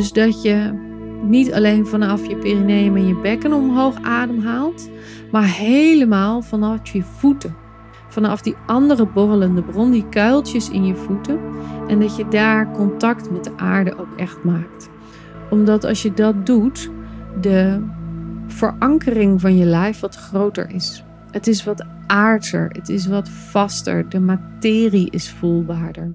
Dus dat je niet alleen vanaf je perineum en je bekken omhoog ademhaalt, maar helemaal vanaf je voeten. Vanaf die andere borrelende bron, die kuiltjes in je voeten. En dat je daar contact met de aarde ook echt maakt. Omdat als je dat doet, de verankering van je lijf wat groter is. Het is wat aardser, het is wat vaster, de materie is voelbaarder.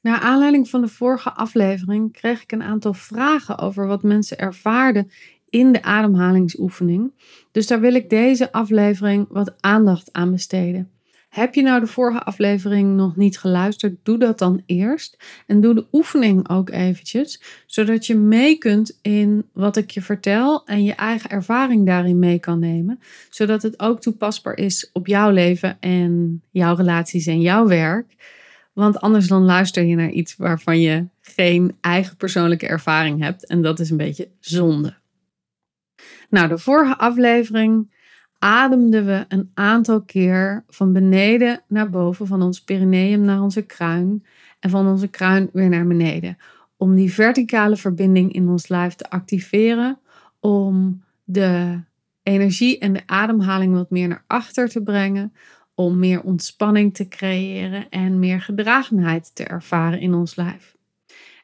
Naar aanleiding van de vorige aflevering kreeg ik een aantal vragen over wat mensen ervaarden in de ademhalingsoefening. Dus daar wil ik deze aflevering wat aandacht aan besteden. Heb je nou de vorige aflevering nog niet geluisterd? Doe dat dan eerst. En doe de oefening ook eventjes, zodat je mee kunt in wat ik je vertel en je eigen ervaring daarin mee kan nemen. Zodat het ook toepasbaar is op jouw leven en jouw relaties en jouw werk. Want anders dan luister je naar iets waarvan je geen eigen persoonlijke ervaring hebt. En dat is een beetje zonde. Nou, de vorige aflevering ademden we een aantal keer van beneden naar boven, van ons perineum naar onze kruin en van onze kruin weer naar beneden. Om die verticale verbinding in ons lijf te activeren, om de energie en de ademhaling wat meer naar achter te brengen, om meer ontspanning te creëren en meer gedragenheid te ervaren in ons lijf.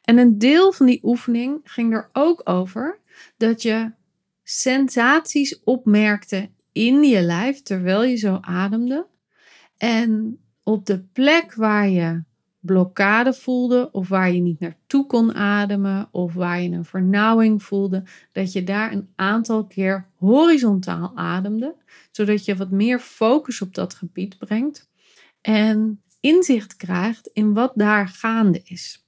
En een deel van die oefening ging er ook over dat je sensaties opmerkte in je lijf terwijl je zo ademde. En op de plek waar je blokkade voelde of waar je niet naartoe kon ademen of waar je een vernauwing voelde, dat je daar een aantal keer horizontaal ademde, zodat je wat meer focus op dat gebied brengt en inzicht krijgt in wat daar gaande is.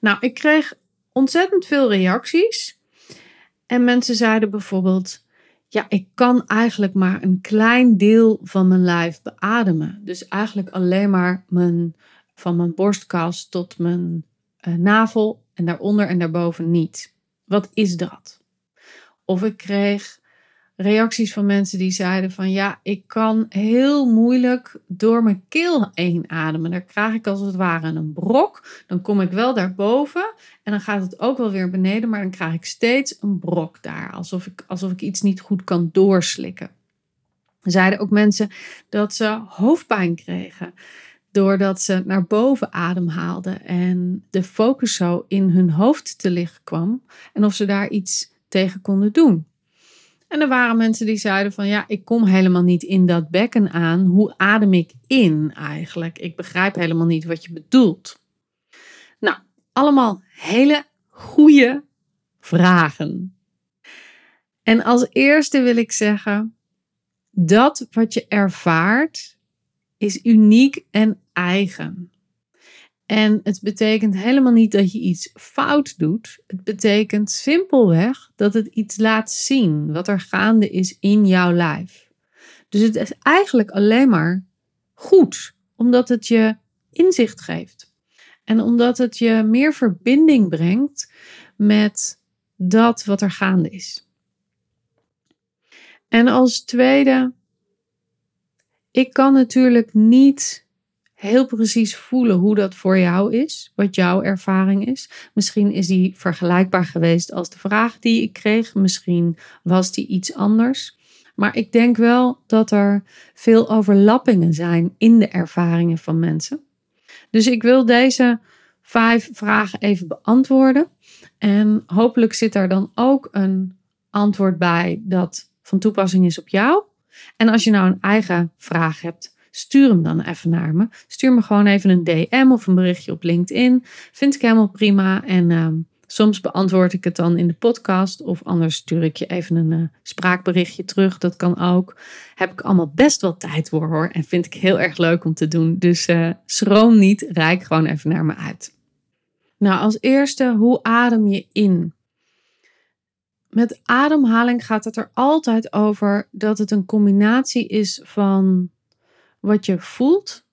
Nou, ik kreeg ontzettend veel reacties en mensen zeiden bijvoorbeeld ja, ik kan eigenlijk maar een klein deel van mijn lijf beademen. Dus eigenlijk alleen maar mijn, van mijn borstkas tot mijn uh, navel en daaronder en daarboven niet. Wat is dat? Of ik kreeg reacties van mensen die zeiden van ja, ik kan heel moeilijk door mijn keel heen ademen. Daar krijg ik als het ware een brok. Dan kom ik wel daarboven en dan gaat het ook wel weer beneden, maar dan krijg ik steeds een brok daar. Alsof ik, alsof ik iets niet goed kan doorslikken. Zeiden ook mensen dat ze hoofdpijn kregen doordat ze naar boven ademhaalden en de focus zo in hun hoofd te liggen kwam en of ze daar iets tegen konden doen. En er waren mensen die zeiden van ja, ik kom helemaal niet in dat bekken aan. Hoe adem ik in eigenlijk? Ik begrijp helemaal niet wat je bedoelt. Nou, allemaal hele goede vragen. En als eerste wil ik zeggen, dat wat je ervaart is uniek en eigen. En het betekent helemaal niet dat je iets fout doet. Het betekent simpelweg dat het iets laat zien wat er gaande is in jouw lijf. Dus het is eigenlijk alleen maar goed, omdat het je inzicht geeft. En omdat het je meer verbinding brengt met dat wat er gaande is. En als tweede, ik kan natuurlijk niet heel precies voelen hoe dat voor jou is, wat jouw ervaring is. Misschien is die vergelijkbaar geweest als de vraag die ik kreeg, misschien was die iets anders. Maar ik denk wel dat er veel overlappingen zijn in de ervaringen van mensen. Dus ik wil deze vijf vragen even beantwoorden. En hopelijk zit er dan ook een antwoord bij dat van toepassing is op jou. En als je nou een eigen vraag hebt, stuur hem dan even naar me. Stuur me gewoon even een DM of een berichtje op LinkedIn. Vind ik helemaal prima. En uh, soms beantwoord ik het dan in de podcast. Of anders stuur ik je even een uh, spraakberichtje terug. Dat kan ook. Heb ik allemaal best wel tijd voor hoor. En vind ik heel erg leuk om te doen. Dus uh, schroom niet. Rijk gewoon even naar me uit. Nou, als eerste, hoe adem je in? Met ademhaling gaat het er altijd over dat het een combinatie is van wat je voelt,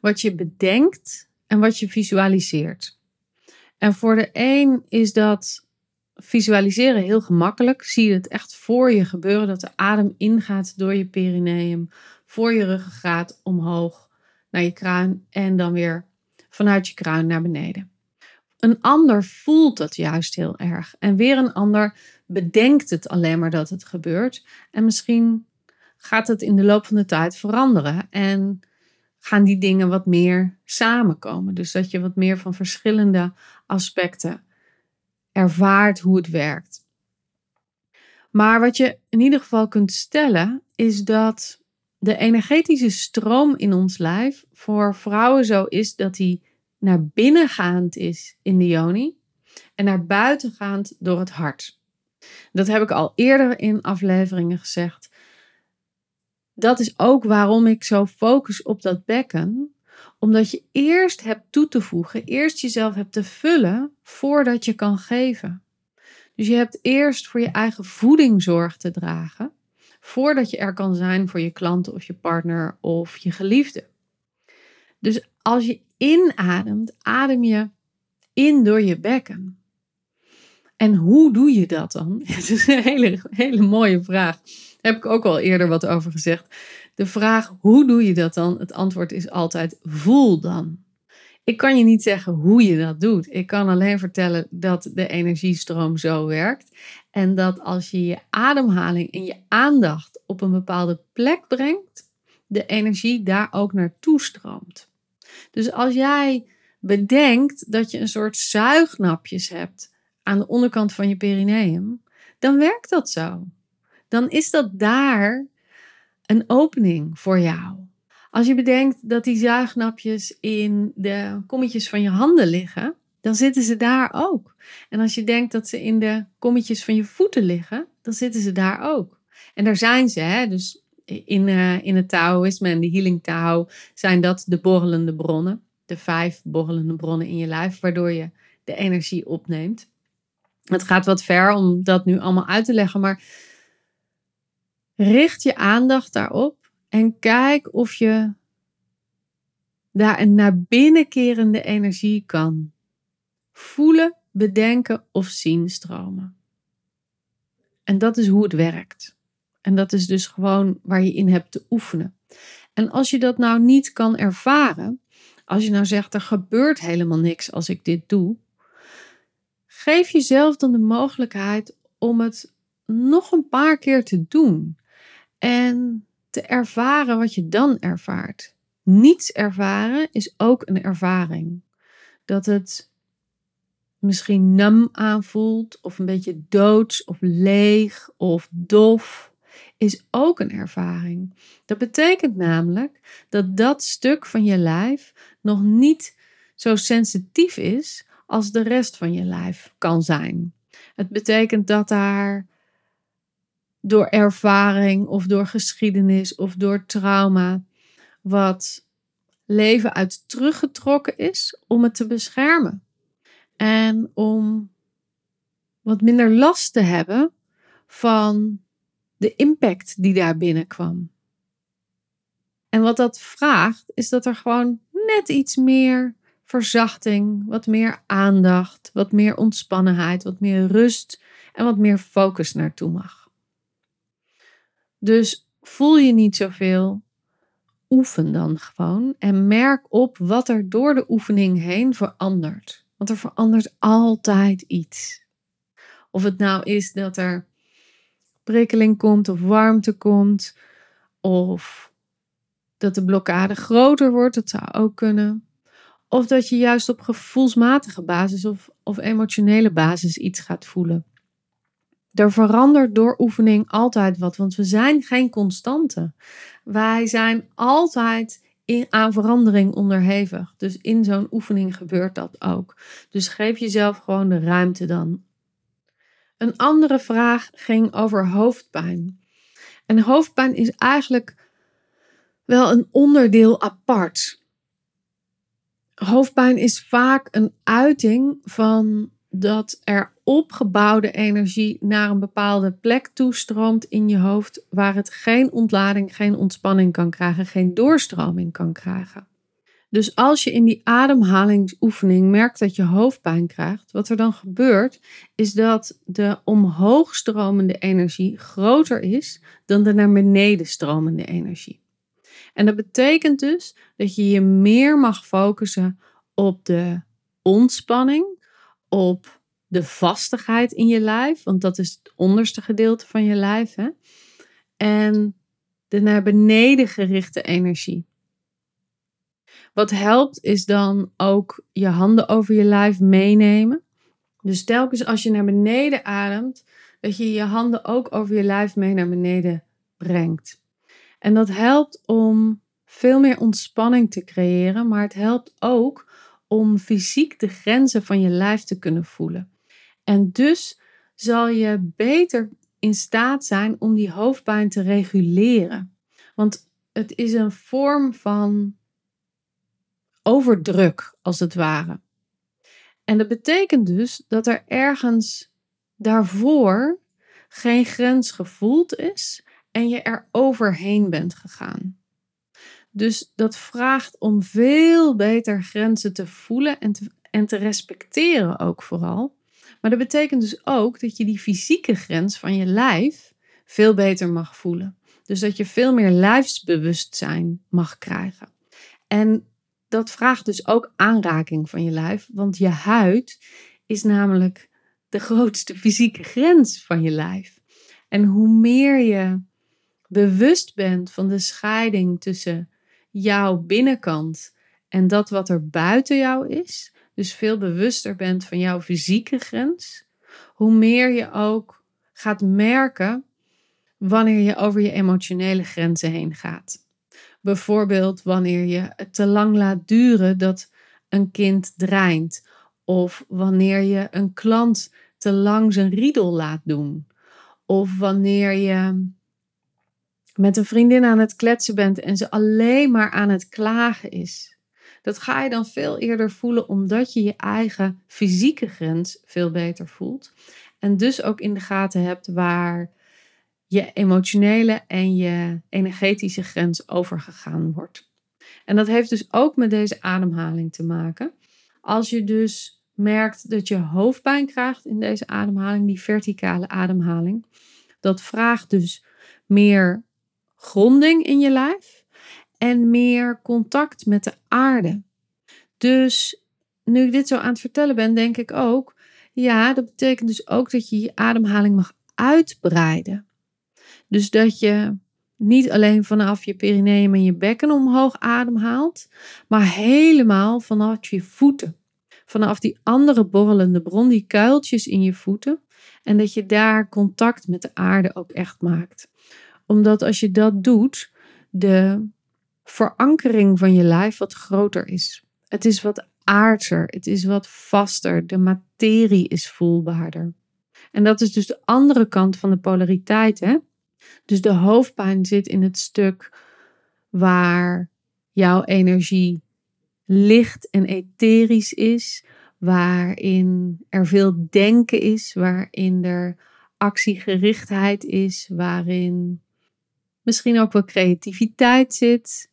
wat je bedenkt en wat je visualiseert. En voor de een is dat visualiseren heel gemakkelijk. Zie je het echt voor je gebeuren dat de adem ingaat door je perineum, voor je ruggengraat omhoog naar je kruin en dan weer vanuit je kruin naar beneden. Een ander voelt dat juist heel erg en weer een ander bedenkt het alleen maar dat het gebeurt. En misschien gaat het in de loop van de tijd veranderen en gaan die dingen wat meer samenkomen. Dus dat je wat meer van verschillende aspecten ervaart hoe het werkt. Maar wat je in ieder geval kunt stellen is dat de energetische stroom in ons lijf voor vrouwen zo is dat die naar binnengaand is in de yoni en naar buitengaand door het hart. Dat heb ik al eerder in afleveringen gezegd. Dat is ook waarom ik zo focus op dat bekken, omdat je eerst hebt toe te voegen, eerst jezelf hebt te vullen voordat je kan geven. Dus je hebt eerst voor je eigen voeding zorg te dragen, voordat je er kan zijn voor je klant of je partner of je geliefde. Dus als je inademt, adem je in door je bekken. En hoe doe je dat dan? Het is een hele, hele mooie vraag. Daar heb ik ook al eerder wat over gezegd. De vraag hoe doe je dat dan? Het antwoord is altijd voel dan. Ik kan je niet zeggen hoe je dat doet. Ik kan alleen vertellen dat de energiestroom zo werkt. En dat als je je ademhaling en je aandacht op een bepaalde plek brengt, de energie daar ook naartoe stroomt. Dus als jij bedenkt dat je een soort zuignapjes hebt aan de onderkant van je perineum, dan werkt dat zo. Dan is dat daar een opening voor jou. Als je bedenkt dat die zuignapjes in de kommetjes van je handen liggen, dan zitten ze daar ook. En als je denkt dat ze in de kommetjes van je voeten liggen, dan zitten ze daar ook. En daar zijn ze, hè? dus in, uh, in het Taoïsme en de Healing Tao zijn dat de borrelende bronnen. De vijf borrelende bronnen in je lijf, waardoor je de energie opneemt. Het gaat wat ver om dat nu allemaal uit te leggen, maar richt je aandacht daarop en kijk of je daar een naar binnen kerende energie kan voelen, bedenken of zien stromen. En dat is hoe het werkt. En dat is dus gewoon waar je in hebt te oefenen. En als je dat nou niet kan ervaren, als je nou zegt er gebeurt helemaal niks als ik dit doe, geef jezelf dan de mogelijkheid om het nog een paar keer te doen en te ervaren wat je dan ervaart. Niets ervaren is ook een ervaring. Dat het misschien nam aanvoelt, of een beetje doods, of leeg, of dof, is ook een ervaring. Dat betekent namelijk dat dat stuk van je lijf nog niet zo sensitief is als de rest van je lijf kan zijn. Het betekent dat daar door ervaring of door geschiedenis of door trauma wat leven uit teruggetrokken is om het te beschermen. En om wat minder last te hebben van de impact die daar binnenkwam. En wat dat vraagt, is dat er gewoon net iets meer verzachting, wat meer aandacht, wat meer ontspannenheid, wat meer rust en wat meer focus naartoe mag. Dus voel je niet zoveel, oefen dan gewoon en merk op wat er door de oefening heen verandert. Want er verandert altijd iets. Of het nou is dat er prikkeling komt of warmte komt, of dat de blokkade groter wordt, dat zou ook kunnen. Of dat je juist op gevoelsmatige basis of, of emotionele basis iets gaat voelen. Er verandert door oefening altijd wat, want we zijn geen constante. Wij zijn altijd in, aan verandering onderhevig. Dus in zo'n oefening gebeurt dat ook. Dus geef jezelf gewoon de ruimte dan. Een andere vraag ging over hoofdpijn. En hoofdpijn is eigenlijk wel een onderdeel apart hoofdpijn is vaak een uiting van dat er opgebouwde energie naar een bepaalde plek toestroomt in je hoofd waar het geen ontlading, geen ontspanning kan krijgen, geen doorstroming kan krijgen. Dus als je in die ademhalingsoefening merkt dat je hoofdpijn krijgt, wat er dan gebeurt, is dat de omhoogstromende energie groter is dan de naar beneden stromende energie. En dat betekent dus dat je je meer mag focussen op de ontspanning, op de vastigheid in je lijf, want dat is het onderste gedeelte van je lijf, hè? en de naar beneden gerichte energie. Wat helpt is dan ook je handen over je lijf meenemen. Dus telkens als je naar beneden ademt, dat je je handen ook over je lijf mee naar beneden brengt. En dat helpt om veel meer ontspanning te creëren, maar het helpt ook om fysiek de grenzen van je lijf te kunnen voelen. En dus zal je beter in staat zijn om die hoofdpijn te reguleren. Want het is een vorm van overdruk, als het ware. En dat betekent dus dat er ergens daarvoor geen grens gevoeld is en je er overheen bent gegaan. Dus dat vraagt om veel beter grenzen te voelen en te, en te respecteren ook vooral. Maar dat betekent dus ook dat je die fysieke grens van je lijf veel beter mag voelen. Dus dat je veel meer lijfsbewustzijn mag krijgen. En dat vraagt dus ook aanraking van je lijf, want je huid is namelijk de grootste fysieke grens van je lijf. En hoe meer je bewust bent van de scheiding tussen jouw binnenkant en dat wat er buiten jou is, dus veel bewuster bent van jouw fysieke grens, hoe meer je ook gaat merken wanneer je over je emotionele grenzen heen gaat. Bijvoorbeeld wanneer je het te lang laat duren dat een kind dreint. Of wanneer je een klant te lang zijn riedel laat doen. Of wanneer je met een vriendin aan het kletsen bent en ze alleen maar aan het klagen is. Dat ga je dan veel eerder voelen omdat je je eigen fysieke grens veel beter voelt. En dus ook in de gaten hebt waar je emotionele en je energetische grens overgegaan wordt. En dat heeft dus ook met deze ademhaling te maken. Als je dus merkt dat je hoofdpijn krijgt in deze ademhaling, die verticale ademhaling, dat vraagt dus meer gronding in je lijf en meer contact met de aarde. Dus nu ik dit zo aan het vertellen ben, denk ik ook, ja, dat betekent dus ook dat je je ademhaling mag uitbreiden. Dus dat je niet alleen vanaf je perineum en je bekken omhoog ademhaalt, maar helemaal vanaf je voeten. Vanaf die andere borrelende bron, die kuiltjes in je voeten. En dat je daar contact met de aarde ook echt maakt. Omdat als je dat doet, de verankering van je lijf wat groter is. Het is wat aardser, het is wat vaster, de materie is voelbaarder. En dat is dus de andere kant van de polariteit. Hè? Dus de hoofdpijn zit in het stuk waar jouw energie licht en etherisch is, waarin er veel denken is, waarin er actiegerichtheid is, waarin misschien ook wel creativiteit zit,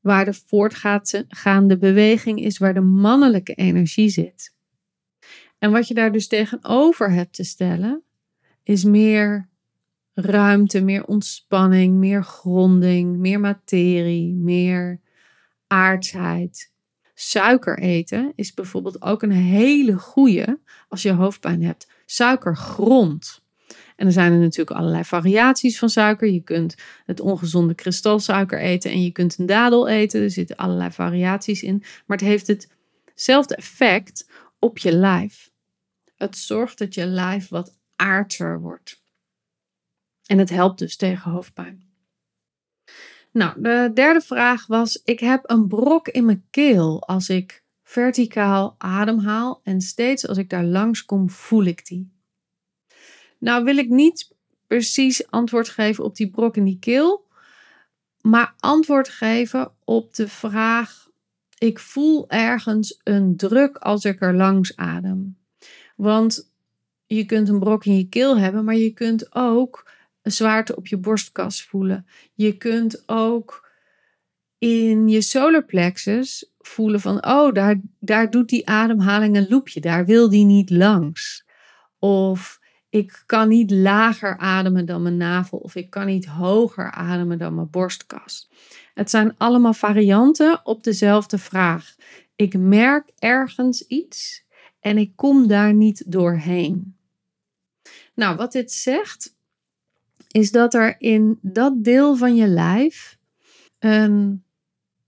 waar de voortgaande beweging is, waar de mannelijke energie zit. En wat je daar dus tegenover hebt te stellen, is meer ruimte, meer ontspanning, meer gronding, meer materie, meer aardsheid. Suiker eten is bijvoorbeeld ook een hele goede als je hoofdpijn hebt. Suikergrond. En er zijn er natuurlijk allerlei variaties van suiker. Je kunt het ongezonde kristalsuiker eten en je kunt een dadel eten. Er zitten allerlei variaties in. Maar het heeft hetzelfde effect op je lijf. Het zorgt dat je lijf wat aardser wordt. En het helpt dus tegen hoofdpijn. Nou, de derde vraag was: ik heb een brok in mijn keel als ik verticaal ademhaal en steeds als ik daar langs kom voel ik die. Nou wil ik niet precies antwoord geven op die brok in die keel, maar antwoord geven op de vraag: ik voel ergens een druk als ik er langs adem. Want je kunt een brok in je keel hebben, maar je kunt ook een zwaarte op je borstkas voelen. Je kunt ook in je solarplexus voelen van, oh, daar, daar doet die ademhaling een loopje, daar wil die niet langs. Of ik kan niet lager ademen dan mijn navel, of ik kan niet hoger ademen dan mijn borstkas. Het zijn allemaal varianten op dezelfde vraag. Ik merk ergens iets en ik kom daar niet doorheen. Nou, wat dit zegt, is dat er in dat deel van je lijf een.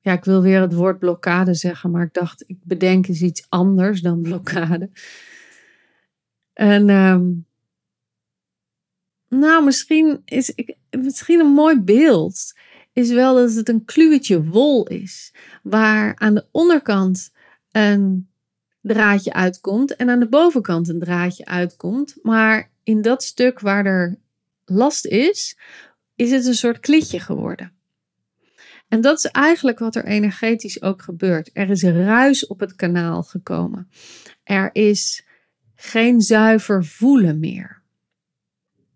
Ja, ik wil weer het woord blokkade zeggen, maar ik dacht, ik bedenk iets anders dan blokkade. En um, nou, misschien is ik, misschien een mooi beeld is wel dat het een kluwetje wol is, waar aan de onderkant een draadje uitkomt en aan de bovenkant een draadje uitkomt, maar in dat stuk waar er last is, is het een soort klitje geworden. En dat is eigenlijk wat er energetisch ook gebeurt. Er is ruis op het kanaal gekomen. Er is geen zuiver voelen meer.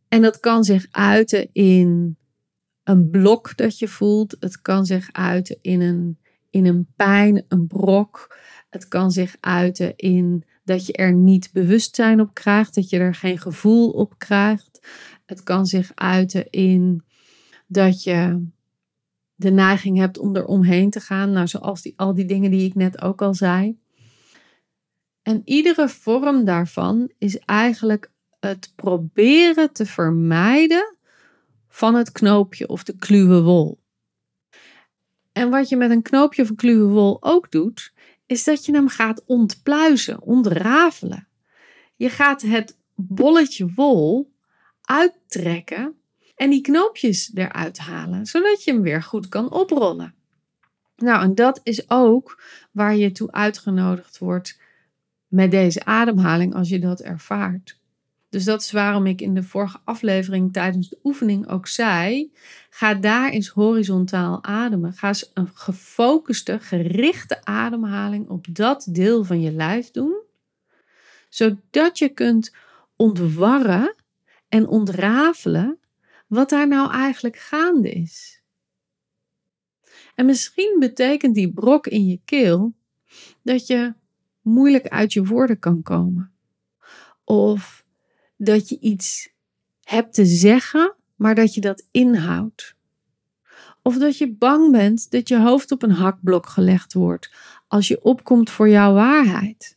En dat kan zich uiten in een blok dat je voelt. Het kan zich uiten in een, in een pijn, een brok. Het kan zich uiten in dat je er niet bewustzijn op krijgt, dat je er geen gevoel op krijgt. Het kan zich uiten in dat je de neiging hebt om er omheen te gaan. Nou, zoals die, al die dingen die ik net ook al zei. En iedere vorm daarvan is eigenlijk het proberen te vermijden van het knoopje of de kluwe wol. En wat je met een knoopje of een kluwe wol ook doet, is dat je hem gaat ontpluizen, ontrafelen. Je gaat het bolletje wol uittrekken en die knoopjes eruit halen, zodat je hem weer goed kan oprollen. Nou, en dat is ook waar je toe uitgenodigd wordt met deze ademhaling als je dat ervaart. Dus dat is waarom ik in de vorige aflevering tijdens de oefening ook zei: ga daar eens horizontaal ademen. Ga eens een gefocuste, gerichte ademhaling op dat deel van je lijf doen, zodat je kunt ontwarren en ontrafelen wat daar nou eigenlijk gaande is. En misschien betekent die brok in je keel dat je moeilijk uit je woorden kan komen. Of dat je iets hebt te zeggen, maar dat je dat inhoudt. Of dat je bang bent dat je hoofd op een hakblok gelegd wordt als je opkomt voor jouw waarheid.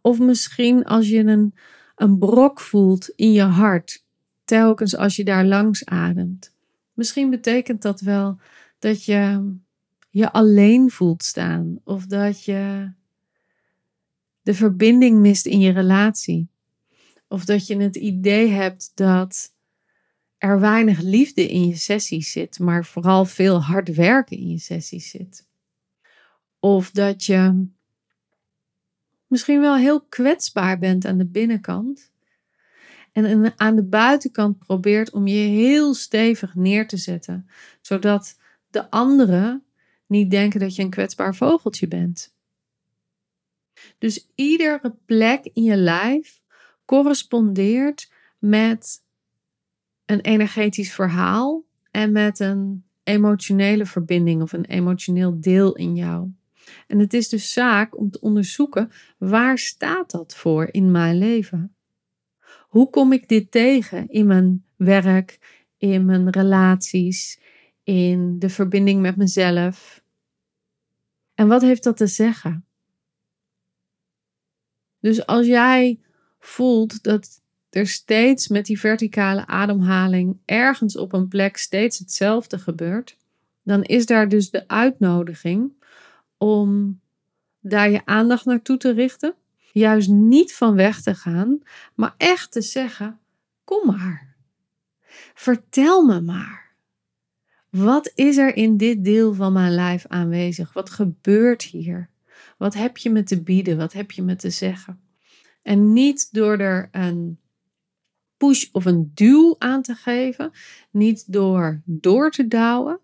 Of misschien als je een, een brok voelt in je hart, telkens als je daar langs ademt. Misschien betekent dat wel dat je je alleen voelt staan of dat je de verbinding mist in je relatie. Of dat je het idee hebt dat er weinig liefde in je sessies zit, maar vooral veel hard werken in je sessies zit. Of dat je misschien wel heel kwetsbaar bent aan de binnenkant. En aan de buitenkant probeert om je heel stevig neer te zetten, zodat de anderen niet denken dat je een kwetsbaar vogeltje bent. Dus iedere plek in je lijf correspondeert met een energetisch verhaal en met een emotionele verbinding of een emotioneel deel in jou. En het is dus zaak om te onderzoeken waar staat dat voor in mijn leven? Hoe kom ik dit tegen in mijn werk, in mijn relaties, in de verbinding met mezelf? En wat heeft dat te zeggen? Dus als jij voelt dat er steeds met die verticale ademhaling ergens op een plek steeds hetzelfde gebeurt, dan is daar dus de uitnodiging om daar je aandacht naartoe te richten. Juist niet van weg te gaan, maar echt te zeggen: Kom maar. Vertel me maar. Wat is er in dit deel van mijn lijf aanwezig? Wat gebeurt hier? Wat heb je me te bieden? Wat heb je me te zeggen? En niet door er een push of een duw aan te geven, niet door door te douwen,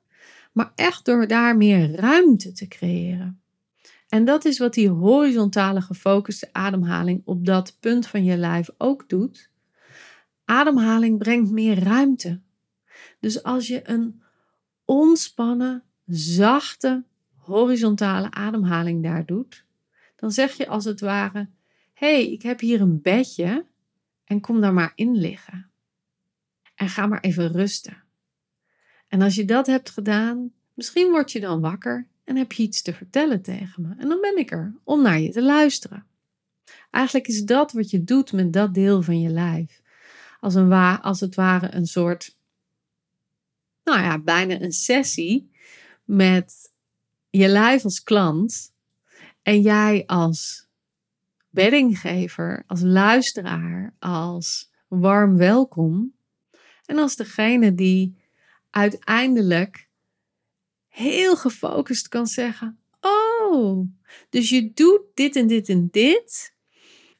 maar echt door daar meer ruimte te creëren. En dat is wat die horizontale gefocuste ademhaling op dat punt van je lijf ook doet. Ademhaling brengt meer ruimte. Dus als je een ontspannen, zachte, horizontale ademhaling daar doet, dan zeg je als het ware: hey, ik heb hier een bedje en kom daar maar in liggen. En ga maar even rusten. En als je dat hebt gedaan, misschien word je dan wakker en heb je iets te vertellen tegen me. En dan ben ik er om naar je te luisteren. Eigenlijk is dat wat je doet met dat deel van je lijf. Als, een wa als het ware een soort, nou ja, bijna een sessie met je lijf als klant en jij als beddinggever, als luisteraar, als warm welkom. En als degene die uiteindelijk heel gefocust kan zeggen: Oh, dus je doet dit en dit en dit.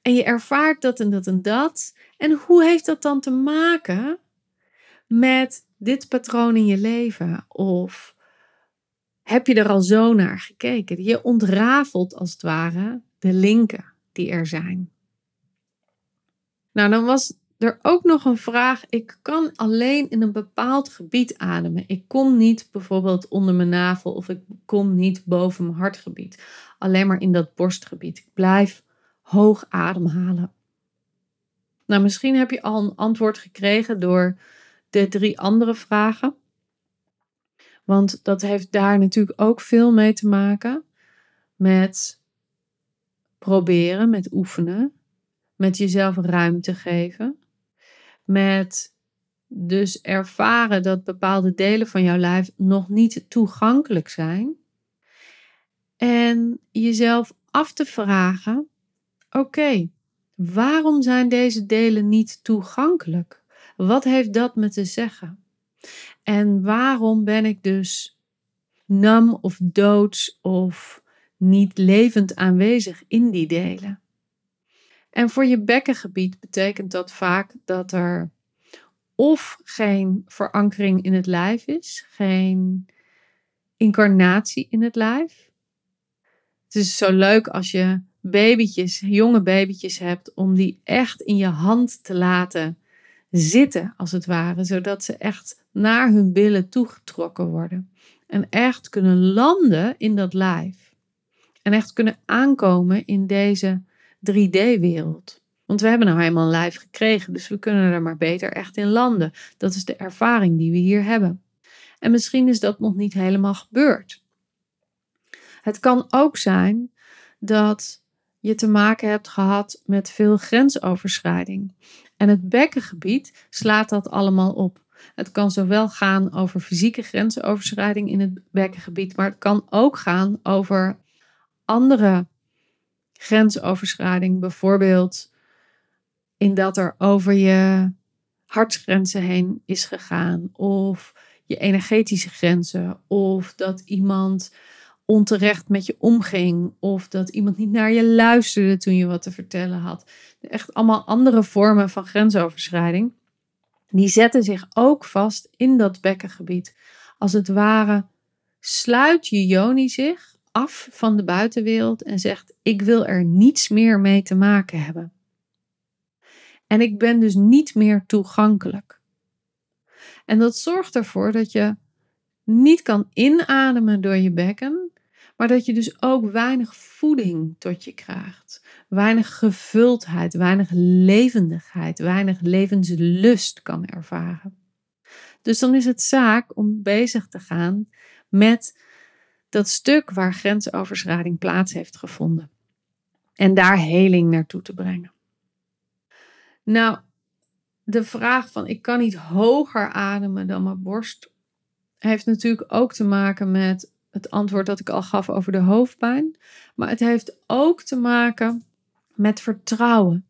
En je ervaart dat en dat en dat. En hoe heeft dat dan te maken met dit patroon in je leven? Of heb je er al zo naar gekeken? Je ontrafelt als het ware de linken die er zijn. Nou, dan was er ook nog een vraag. Ik kan alleen in een bepaald gebied ademen. Ik kom niet bijvoorbeeld onder mijn navel of ik kom niet boven mijn hartgebied. Alleen maar in dat borstgebied. Ik blijf hoog ademhalen. Nou, misschien heb je al een antwoord gekregen door de drie andere vragen. Want dat heeft daar natuurlijk ook veel mee te maken met proberen, met oefenen, met jezelf ruimte geven, met dus ervaren dat bepaalde delen van jouw lijf nog niet toegankelijk zijn. En jezelf af te vragen: oké, waarom zijn deze delen niet toegankelijk? Wat heeft dat me te zeggen? En waarom ben ik dus nam of doods of niet levend aanwezig in die delen? En voor je bekkengebied betekent dat vaak dat er of geen verankering in het lijf is, geen incarnatie in het lijf. Het is zo leuk als je babytjes, jonge babytjes hebt, om die echt in je hand te laten zitten, als het ware, zodat ze echt naar hun billen toegetrokken worden. En echt kunnen landen in dat lijf. En echt kunnen aankomen in deze 3D-wereld. Want we hebben nou helemaal een lijf gekregen, dus we kunnen er maar beter echt in landen. Dat is de ervaring die we hier hebben. En misschien is dat nog niet helemaal gebeurd. Het kan ook zijn dat je te maken hebt gehad met veel grensoverschrijding. En het bekkengebied slaat dat allemaal op. Het kan zowel gaan over fysieke grensoverschrijding in het bekkengebied, maar het kan ook gaan over andere grensoverschrijding. Bijvoorbeeld in dat er over je hartsgrenzen heen is gegaan, of je energetische grenzen, of dat iemand onterecht met je omging. Of dat iemand niet naar je luisterde toen je wat te vertellen had. Echt allemaal andere vormen van grensoverschrijding. Die zetten zich ook vast in dat bekkengebied. Als het ware sluit je joni zich af van de buitenwereld en zegt: Ik wil er niets meer mee te maken hebben. En ik ben dus niet meer toegankelijk. En dat zorgt ervoor dat je niet kan inademen door je bekken, maar dat je dus ook weinig voeding tot je krijgt. Weinig gevuldheid, weinig levendigheid, weinig levenslust kan ervaren. Dus dan is het zaak om bezig te gaan met dat stuk waar grensoverschrijding plaats heeft gevonden. En daar heling naartoe te brengen. Nou, de vraag van ik kan niet hoger ademen dan mijn borst heeft natuurlijk ook te maken met het antwoord dat ik al gaf over de hoofdpijn. Maar het heeft ook te maken met vertrouwen.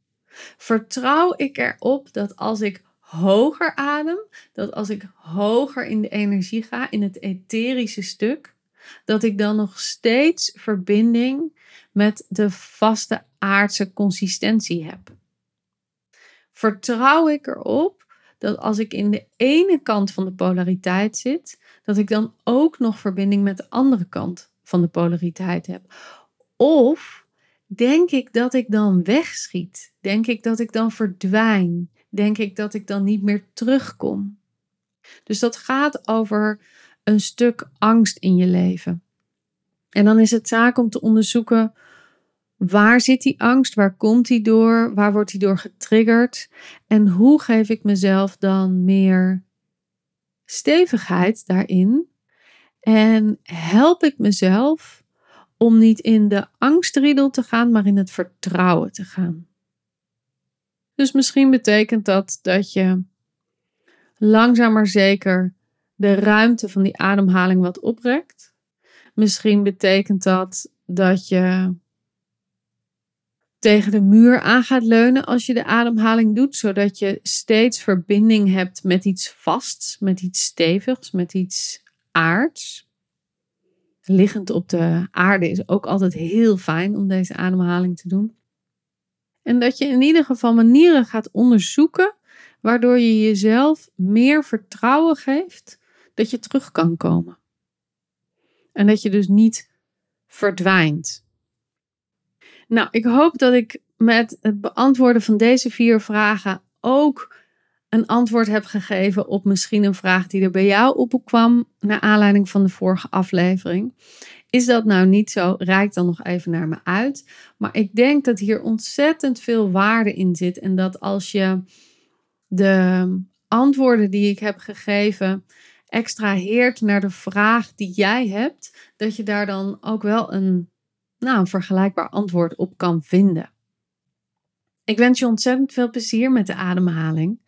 Vertrouw ik erop dat als ik hoger adem, dat als ik hoger in de energie ga, in het etherische stuk, dat ik dan nog steeds verbinding met de vaste aardse consistentie heb? Vertrouw ik erop dat als ik in de ene kant van de polariteit zit, dat ik dan ook nog verbinding met de andere kant van de polariteit heb. Of denk ik dat ik dan wegschiet? Denk ik dat ik dan verdwijn? Denk ik dat ik dan niet meer terugkom? Dus dat gaat over een stuk angst in je leven. En dan is het zaak om te onderzoeken waar zit die angst, waar komt die door, waar wordt die door getriggerd en hoe geef ik mezelf dan meer stevigheid daarin en help ik mezelf om niet in de angstriedel te gaan, maar in het vertrouwen te gaan. Dus misschien betekent dat dat je langzaam maar zeker de ruimte van die ademhaling wat oprekt. Misschien betekent dat dat je tegen de muur aan gaat leunen als je de ademhaling doet, zodat je steeds verbinding hebt met iets vasts, met iets stevigs, met iets aards. Liggend op de aarde is ook altijd heel fijn om deze ademhaling te doen. En dat je in ieder geval manieren gaat onderzoeken waardoor je jezelf meer vertrouwen geeft dat je terug kan komen. En dat je dus niet verdwijnt. Nou, ik hoop dat ik met het beantwoorden van deze vier vragen ook een antwoord heb gegeven op misschien een vraag die er bij jou opkwam naar aanleiding van de vorige aflevering. Is dat nou niet zo? Rijk dan nog even naar me uit. Maar ik denk dat hier ontzettend veel waarde in zit. En dat als je de antwoorden die ik heb gegeven extraheert naar de vraag die jij hebt, dat je daar dan ook wel een, nou, een vergelijkbaar antwoord op kan vinden. Ik wens je ontzettend veel plezier met de ademhaling.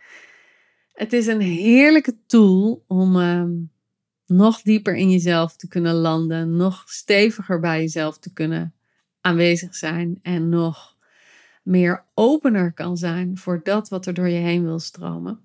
Het is een heerlijke tool om ehm, nog dieper in jezelf te kunnen landen, nog steviger bij jezelf te kunnen aanwezig zijn en nog meer opener kan zijn voor dat wat er door je heen wil stromen.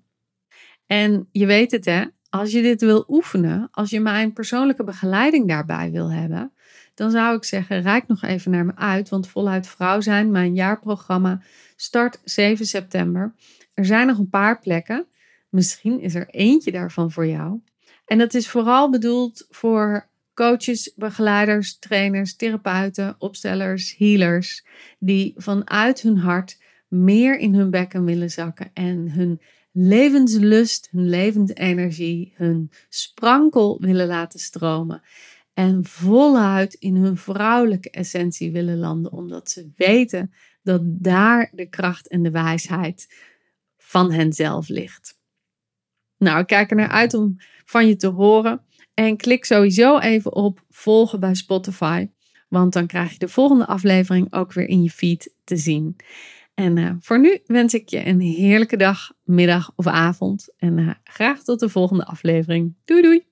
En je weet het hè, als je dit wil oefenen, als je mijn persoonlijke begeleiding daarbij wil hebben, dan zou ik zeggen, rijk nog even naar me uit, want voluit vrouw zijn, mijn jaarprogramma, start 7 september. Er zijn nog een paar plekken. Misschien is er eentje daarvan voor jou. En dat is vooral bedoeld voor coaches, begeleiders, trainers, therapeuten, opstellers, healers, die vanuit hun hart meer in hun bekken willen zakken en hun levenslust, hun levensenergie, hun sprankel willen laten stromen. En voluit in hun vrouwelijke essentie willen landen, omdat ze weten dat daar de kracht en de wijsheid van henzelf ligt. Nou, ik kijk er naar uit om van je te horen. En klik sowieso even op volgen bij Spotify. Want dan krijg je de volgende aflevering ook weer in je feed te zien. En uh, voor nu wens ik je een heerlijke dag, middag of avond. En uh, graag tot de volgende aflevering. Doei doei!